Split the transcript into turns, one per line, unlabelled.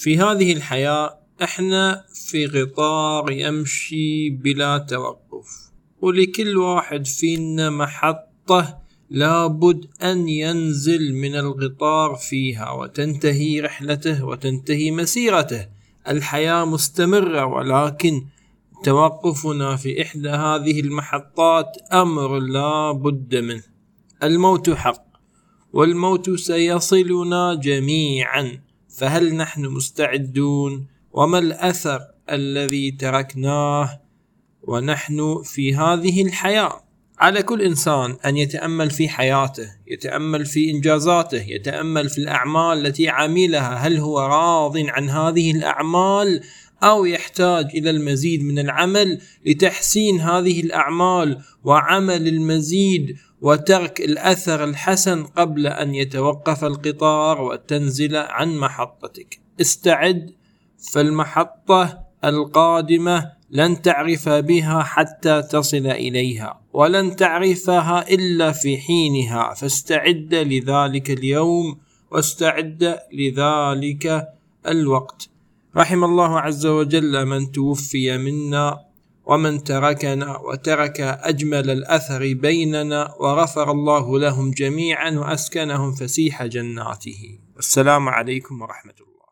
في هذه الحياة إحنا في قطار يمشي بلا توقف ولكل واحد فينا محطة لابد أن ينزل من القطار فيها وتنتهي رحلته وتنتهي مسيرته. الحياة مستمرة ولكن توقفنا في إحدى هذه المحطات أمر لا بد منه. الموت حق والموت سيصلنا جميعا. فهل نحن مستعدون؟ وما الأثر الذي تركناه؟ ونحن في هذه الحياة. على كل إنسان أن يتأمل في حياته يتأمل في إنجازاته يتأمل في الأعمال التي عملها. هل هو راض عن هذه الأعمال؟ أو يحتاج إلى المزيد من العمل لتحسين هذه الأعمال وعمل المزيد وترك الأثر الحسن قبل أن يتوقف القطار وتنزل عن محطتك. استعد فالمحطة القادمة لن تعرف بها حتى تصل إليها ولن تعرفها إلا في حينها. فاستعد لذلك اليوم واستعد لذلك الوقت. رحم الله عز وجل من توفي منا ومن تركنا وترك أجمل الأثر بيننا وغفر الله لهم جميعا وأسكنهم فسيح جناته. السلام عليكم ورحمة الله.